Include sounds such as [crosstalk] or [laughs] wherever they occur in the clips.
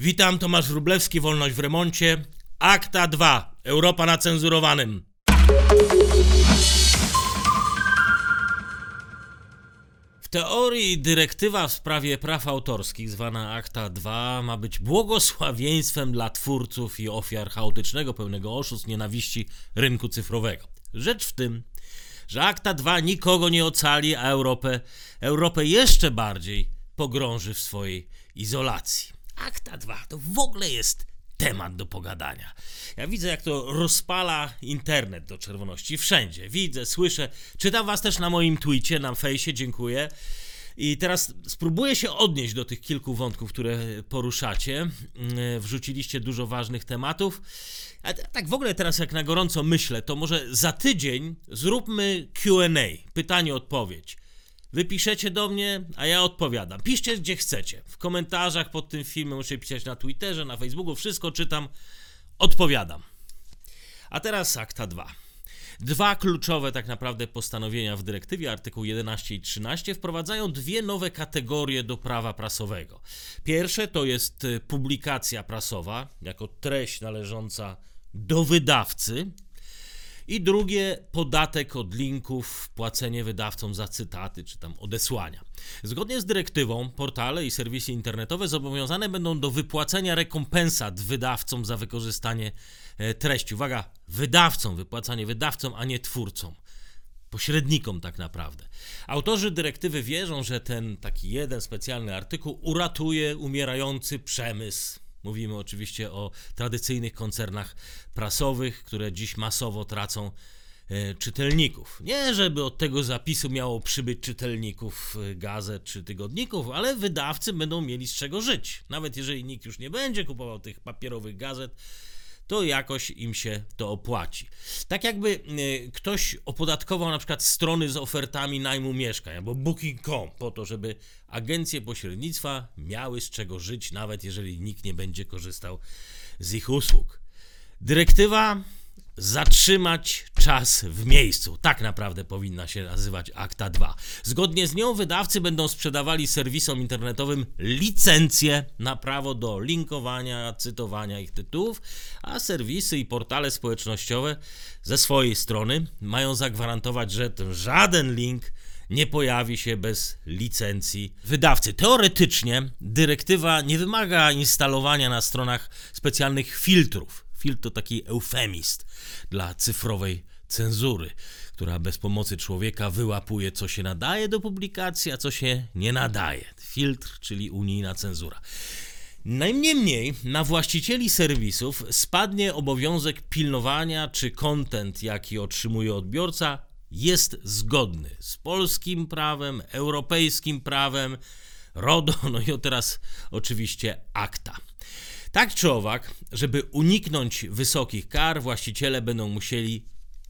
Witam, Tomasz Wróblewski, Wolność w remoncie. Akta 2. Europa na cenzurowanym. W teorii dyrektywa w sprawie praw autorskich, zwana Akta 2, ma być błogosławieństwem dla twórców i ofiar chaotycznego, pełnego oszustw, nienawiści rynku cyfrowego. Rzecz w tym, że Akta 2 nikogo nie ocali, a Europę, Europę jeszcze bardziej pogrąży w swojej izolacji. Akta 2 to w ogóle jest temat do pogadania. Ja widzę, jak to rozpala internet do czerwoności. Wszędzie. Widzę, słyszę. Czytam was też na moim tweetie, na fejsie, dziękuję. I teraz spróbuję się odnieść do tych kilku wątków, które poruszacie. Mm, Wrzuciliście dużo ważnych tematów. A tak w ogóle teraz jak na gorąco myślę, to może za tydzień zróbmy Q&A, pytanie-odpowiedź. Wy piszecie do mnie, a ja odpowiadam. Piszcie gdzie chcecie. W komentarzach pod tym filmem muszę pisać na Twitterze, na Facebooku, wszystko czytam, odpowiadam. A teraz akta 2. Dwa kluczowe tak naprawdę postanowienia w dyrektywie, artykuł 11 i 13, wprowadzają dwie nowe kategorie do prawa prasowego. Pierwsze to jest y, publikacja prasowa, jako treść należąca do wydawcy, i drugie, podatek od linków, płacenie wydawcom za cytaty czy tam odesłania. Zgodnie z dyrektywą, portale i serwisy internetowe zobowiązane będą do wypłacenia rekompensat wydawcom za wykorzystanie e, treści. Uwaga, wydawcom, wypłacanie wydawcom, a nie twórcom. Pośrednikom tak naprawdę. Autorzy dyrektywy wierzą, że ten taki jeden specjalny artykuł uratuje umierający przemysł. Mówimy oczywiście o tradycyjnych koncernach prasowych, które dziś masowo tracą e, czytelników. Nie, żeby od tego zapisu miało przybyć czytelników e, gazet czy tygodników, ale wydawcy będą mieli z czego żyć. Nawet jeżeli nikt już nie będzie kupował tych papierowych gazet, to jakoś im się to opłaci. Tak jakby e, ktoś opodatkował na przykład strony z ofertami najmu mieszkań albo booking.com po to, żeby agencje pośrednictwa miały z czego żyć, nawet jeżeli nikt nie będzie korzystał z ich usług. Dyrektywa zatrzymać czas w miejscu. Tak naprawdę powinna się nazywać Akta 2. Zgodnie z nią wydawcy będą sprzedawali serwisom internetowym licencje na prawo do linkowania, cytowania ich tytułów, a serwisy i portale społecznościowe ze swojej strony mają zagwarantować, że żaden link nie pojawi się bez licencji wydawcy. Teoretycznie dyrektywa nie wymaga instalowania na stronach specjalnych filtrów. Filtr to taki eufemist dla cyfrowej cenzury, która bez pomocy człowieka wyłapuje, co się nadaje do publikacji, a co się nie nadaje. Filtr, czyli unijna cenzura. Najmniej na właścicieli serwisów spadnie obowiązek pilnowania, czy kontent, jaki otrzymuje odbiorca, jest zgodny z polskim prawem, europejskim prawem, RODO, no i teraz oczywiście akta. Tak czy owak, żeby uniknąć wysokich kar, właściciele będą musieli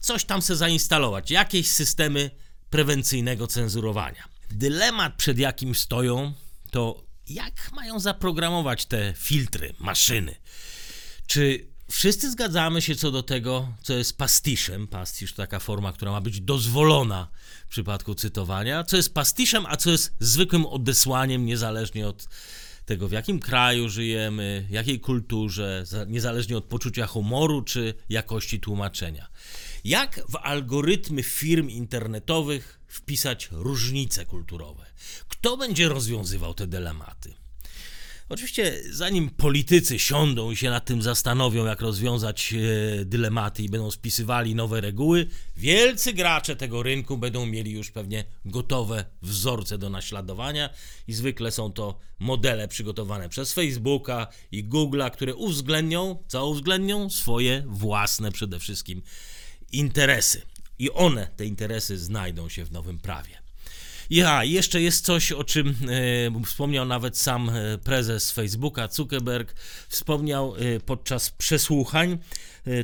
coś tam se zainstalować, jakieś systemy prewencyjnego cenzurowania. Dylemat, przed jakim stoją, to jak mają zaprogramować te filtry, maszyny. Czy wszyscy zgadzamy się co do tego, co jest pastiszem? Pastisz to taka forma, która ma być dozwolona w przypadku cytowania. Co jest pastiszem, a co jest zwykłym odesłaniem, niezależnie od tego, w jakim kraju żyjemy, jakiej kulturze, za- niezależnie od poczucia humoru czy jakości tłumaczenia. Jak w algorytmy firm internetowych wpisać różnice kulturowe? Kto będzie rozwiązywał te dylematy? Oczywiście, zanim politycy siądą i się nad tym zastanowią, jak rozwiązać e, dylematy i będą spisywali nowe reguły, wielcy gracze tego rynku będą mieli już pewnie gotowe wzorce do naśladowania i zwykle są to modele przygotowane przez Facebooka i Google'a, które uwzględnią, co uwzględnią? Swoje własne przede wszystkim interesy. I one, te interesy, znajdą się w nowym prawie. Ja, jeszcze jest coś, o czym e, wspomniał nawet sam e, prezes Facebooka, Zuckerberg. Wspomniał e, podczas przesłuchań,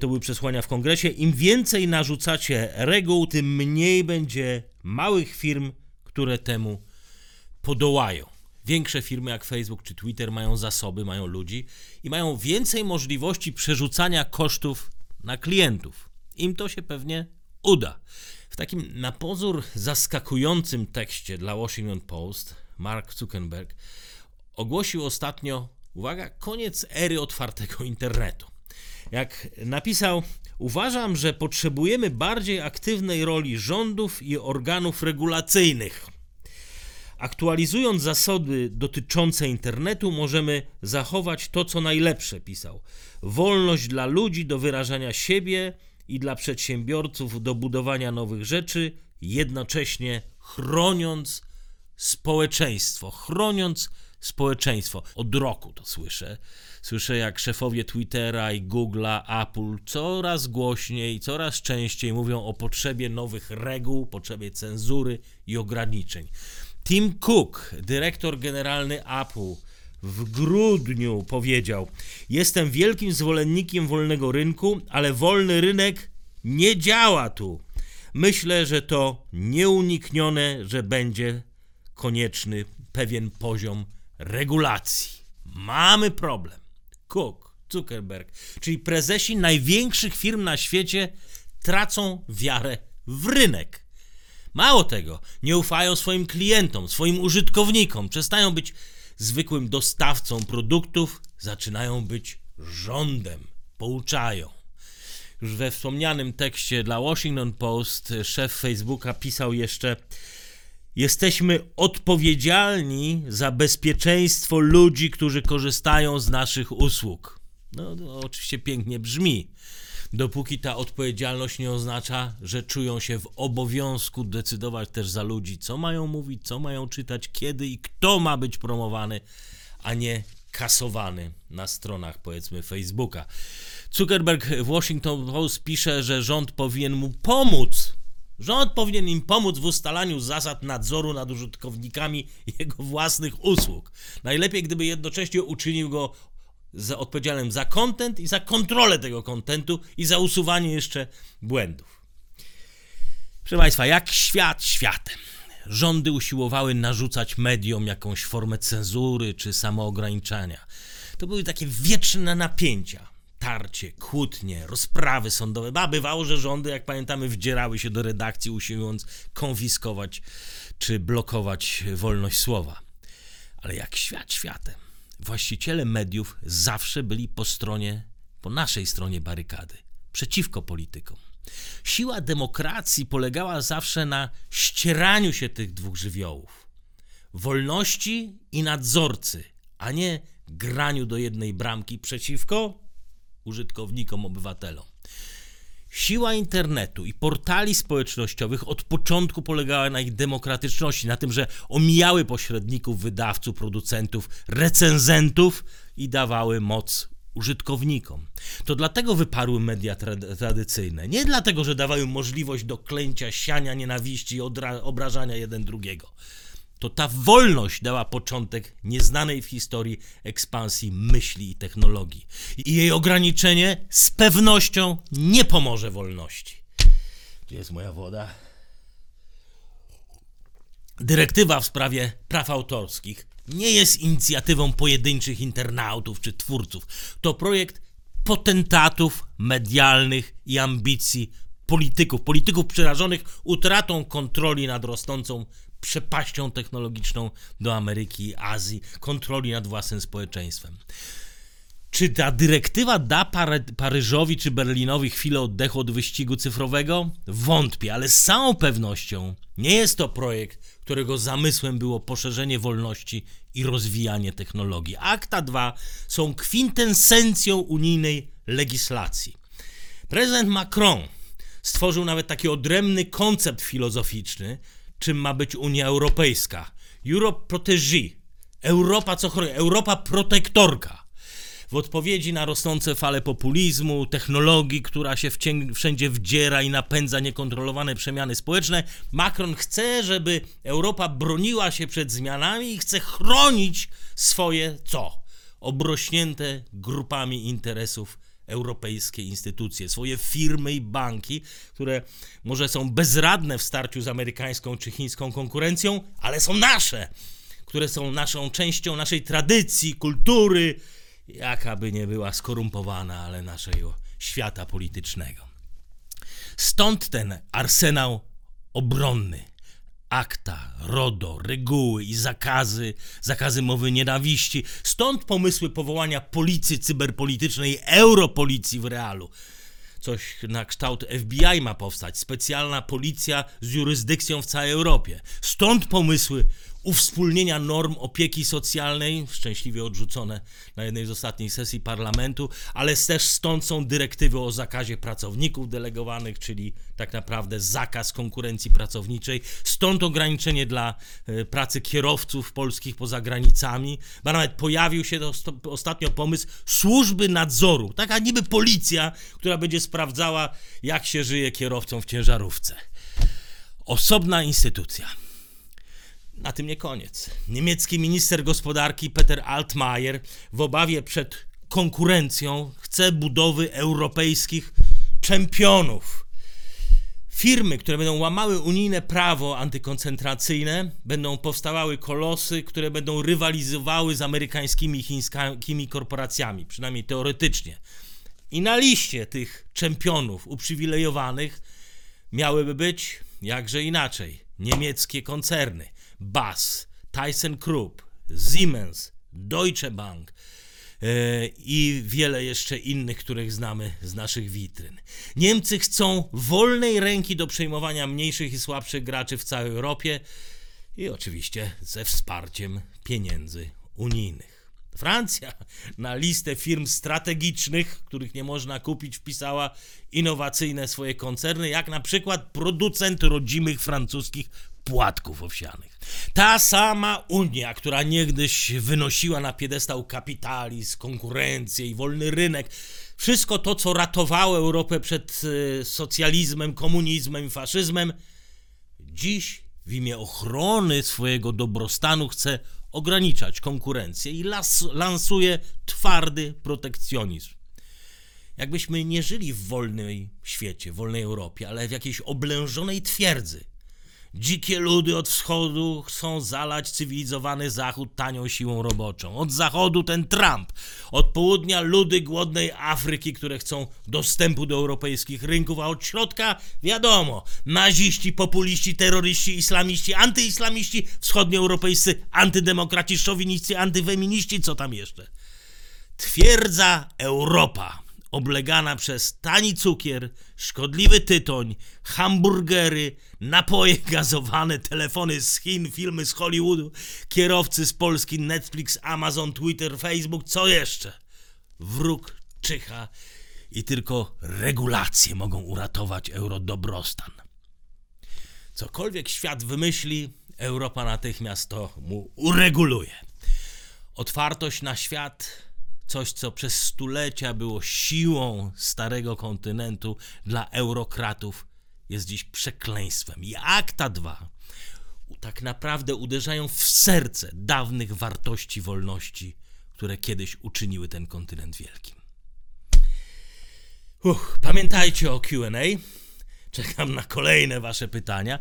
to były przesłuchania w kongresie, im więcej narzucacie reguł, tym mniej będzie małych firm, które temu podołają. Większe firmy jak Facebook czy Twitter mają zasoby, mają ludzi i mają więcej możliwości przerzucania kosztów na klientów. Im to się pewnie uda. W takim na pozór zaskakującym tekście dla Washington Post Mark Zuckerberg ogłosił ostatnio uwaga, koniec ery otwartego internetu. Jak napisał, uważam, że potrzebujemy bardziej aktywnej roli rządów i organów regulacyjnych. Aktualizując zasady dotyczące internetu, możemy zachować to, co najlepsze, pisał. Wolność dla ludzi do wyrażania siebie i dla przedsiębiorców do budowania nowych rzeczy, jednocześnie chroniąc społeczeństwo, chroniąc społeczeństwo. Od roku to słyszę. Słyszę, jak szefowie Twittera i Google'a, Apple coraz głośniej, coraz częściej mówią o potrzebie nowych reguł, potrzebie cenzury i ograniczeń. Tim Cook, dyrektor generalny Apple, w grudniu powiedział: Jestem wielkim zwolennikiem wolnego rynku, ale wolny rynek nie działa tu. Myślę, że to nieuniknione, że będzie konieczny pewien poziom regulacji. Mamy problem. Cook, Zuckerberg, czyli prezesi największych firm na świecie tracą wiarę w rynek. Mało tego, nie ufają swoim klientom, swoim użytkownikom, przestają być zwykłym dostawcą produktów, zaczynają być rządem, pouczają. Już we wspomnianym tekście dla Washington Post szef Facebooka pisał jeszcze: Jesteśmy odpowiedzialni za bezpieczeństwo ludzi, którzy korzystają z naszych usług. No, to oczywiście pięknie brzmi, dopóki ta odpowiedzialność nie oznacza, że czują się w obowiązku decydować też za ludzi, co mają mówić, co mają czytać, kiedy i kto ma być promowany, a nie kasowany na stronach, powiedzmy, Facebooka. Zuckerberg w Washington Post pisze, że rząd powinien mu pomóc Rząd powinien im pomóc w ustalaniu zasad nadzoru nad użytkownikami jego własnych usług. Najlepiej, gdyby jednocześnie uczynił go za odpowiedzialnym za kontent i za kontrolę tego kontentu i za usuwanie jeszcze błędów. Proszę Państwa, jak świat światem. Rządy usiłowały narzucać mediom jakąś formę cenzury czy samoograniczania. To były takie wieczne napięcia tarcie, kłótnie, rozprawy sądowe. Ba, bywało, że rządy, jak pamiętamy, wdzierały się do redakcji, usiłując konfiskować czy blokować wolność słowa. Ale jak świat światem, właściciele mediów zawsze byli po stronie, po naszej stronie barykady, przeciwko politykom. Siła demokracji polegała zawsze na ścieraniu się tych dwóch żywiołów wolności i nadzorcy, a nie graniu do jednej bramki przeciwko użytkownikom, obywatelom. Siła internetu i portali społecznościowych od początku polegała na ich demokratyczności, na tym, że omijały pośredników, wydawców, producentów, recenzentów i dawały moc użytkownikom. To dlatego wyparły media tra tradycyjne. Nie dlatego, że dawały możliwość do klęcia, siania nienawiści i obrażania jeden drugiego to ta wolność dała początek nieznanej w historii ekspansji myśli i technologii. I jej ograniczenie z pewnością nie pomoże wolności. Gdzie jest moja woda? Dyrektywa w sprawie praw autorskich nie jest inicjatywą pojedynczych internautów czy twórców. To projekt potentatów medialnych i ambicji polityków, polityków przerażonych utratą kontroli nad rosnącą przepaścią technologiczną do Ameryki, Azji, kontroli nad własnym społeczeństwem. Czy ta dyrektywa da Pary Paryżowi czy Berlinowi chwilę oddechu od wyścigu cyfrowego? Wątpię, ale z całą pewnością nie jest to projekt, którego zamysłem było poszerzenie wolności i rozwijanie technologii. Akta 2 są kwintesencją unijnej legislacji. Prezydent Macron stworzył nawet taki odrębny koncept filozoficzny, czym ma być Unia Europejska. Europe Protégé. Europa co chroni, Europa protektorka. W odpowiedzi na rosnące fale populizmu, technologii, która się wszędzie wdziera i napędza niekontrolowane przemiany społeczne, Macron chce, żeby Europa broniła się przed zmianami i chce chronić swoje co? Obrośnięte grupami interesów europejskie instytucje, swoje firmy i banki, które może są bezradne w starciu z amerykańską czy chińską konkurencją, ale są nasze, które są naszą częścią naszej tradycji, kultury, jaka by nie była skorumpowana, ale naszego świata politycznego. Stąd ten arsenał obronny akta, RODO, reguły i zakazy, zakazy mowy nienawiści. Stąd pomysły powołania policji cyberpolitycznej, europolicji w realu. Coś na kształt FBI ma powstać, specjalna policja z jurysdykcją w całej Europie. Stąd pomysły uwspólnienia norm opieki socjalnej, szczęśliwie odrzucone na jednej z ostatnich sesji parlamentu, ale też stąd są dyrektywy o zakazie pracowników delegowanych, czyli tak naprawdę zakaz konkurencji pracowniczej. Stąd ograniczenie dla e, pracy kierowców polskich poza granicami, bo nawet pojawił się ostatnio pomysł służby nadzoru, taka niby policja, która będzie sprawdzała, jak się żyje kierowcom w ciężarówce. Osobna instytucja. Na tym nie koniec. Niemiecki minister gospodarki Peter Altmaier w obawie przed konkurencją chce budowy europejskich czempionów. Firmy, które będą łamały unijne prawo antykoncentracyjne, będą powstawały kolosy, które będą rywalizowały z amerykańskimi i chińskimi korporacjami, przynajmniej teoretycznie. I na liście tych czempionów uprzywilejowanych miałyby być, jakże inaczej, niemieckie koncerny BAS, ThyssenKrupp, Siemens, Deutsche Bank e, i wiele jeszcze innych, których znamy z naszych witryn. Niemcy chcą wolnej ręki do przejmowania mniejszych i słabszych graczy w całej Europie i oczywiście ze wsparciem pieniędzy unijnych. Francja na listę firm strategicznych, których nie można kupić, wpisała innowacyjne swoje koncerny, jak na przykład producent rodzimych francuskich płatków owsianych. Ta sama Unia, która niegdyś wynosiła na piedestał kapitalizm, konkurencję i wolny rynek, wszystko to, co ratowało Europę przed e, socjalizmem, komunizmem, faszyzmem, dziś w imię ochrony swojego dobrostanu chce ograniczać konkurencję i las, lansuje twardy protekcjonizm. Jakbyśmy nie żyli w wolnej świecie, wolnej Europie, ale w jakiejś oblężonej twierdzy. Dzikie ludy od wschodu chcą zalać cywilizowany zachód tanią siłą roboczą. Od zachodu ten Trump, od południa ludy głodnej Afryki, które chcą dostępu do europejskich rynków, a od środka wiadomo, naziści, populiści, terroryści, islamiści, antyislamiści, wschodnioeuropejscy, antydemokraci, szowiniści, antyweminiści, co tam jeszcze. Twierdza Europa, oblegana przez tani cukier, szkodliwy tytoń, hamburgery, napoje [laughs] gazowane, telefony z Chin, filmy z Hollywoodu, kierowcy z Polski, Netflix, Amazon, Twitter, Facebook, co jeszcze? Wróg czyha i tylko regulacje mogą uratować eurodobrostan. Cokolwiek świat wymyśli, Europa natychmiast to mu ureguluje. Otwartość na świat, coś co przez stulecia było siłą starego kontynentu dla eurokratów, jest dziś przekleństwem. I akta 2 tak naprawdę uderzają w serce dawnych wartości wolności, które kiedyś uczyniły ten kontynent wielkim. Uch, pamiętajcie o QA. Czekam na kolejne Wasze pytania.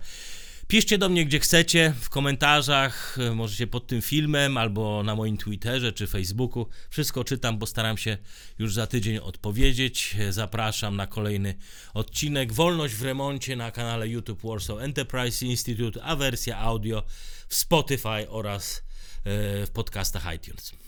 Piszcie do mnie gdzie chcecie, w komentarzach, e, możecie pod tym filmem albo na moim Twitterze czy Facebooku. Wszystko czytam, bo staram się już za tydzień odpowiedzieć. E, Zapraszam na kolejny odcinek. Wolność w remoncie na kanale YouTube Warsaw Enterprise Institute, a wersja audio w Spotify oraz e, w podcastach iTunes.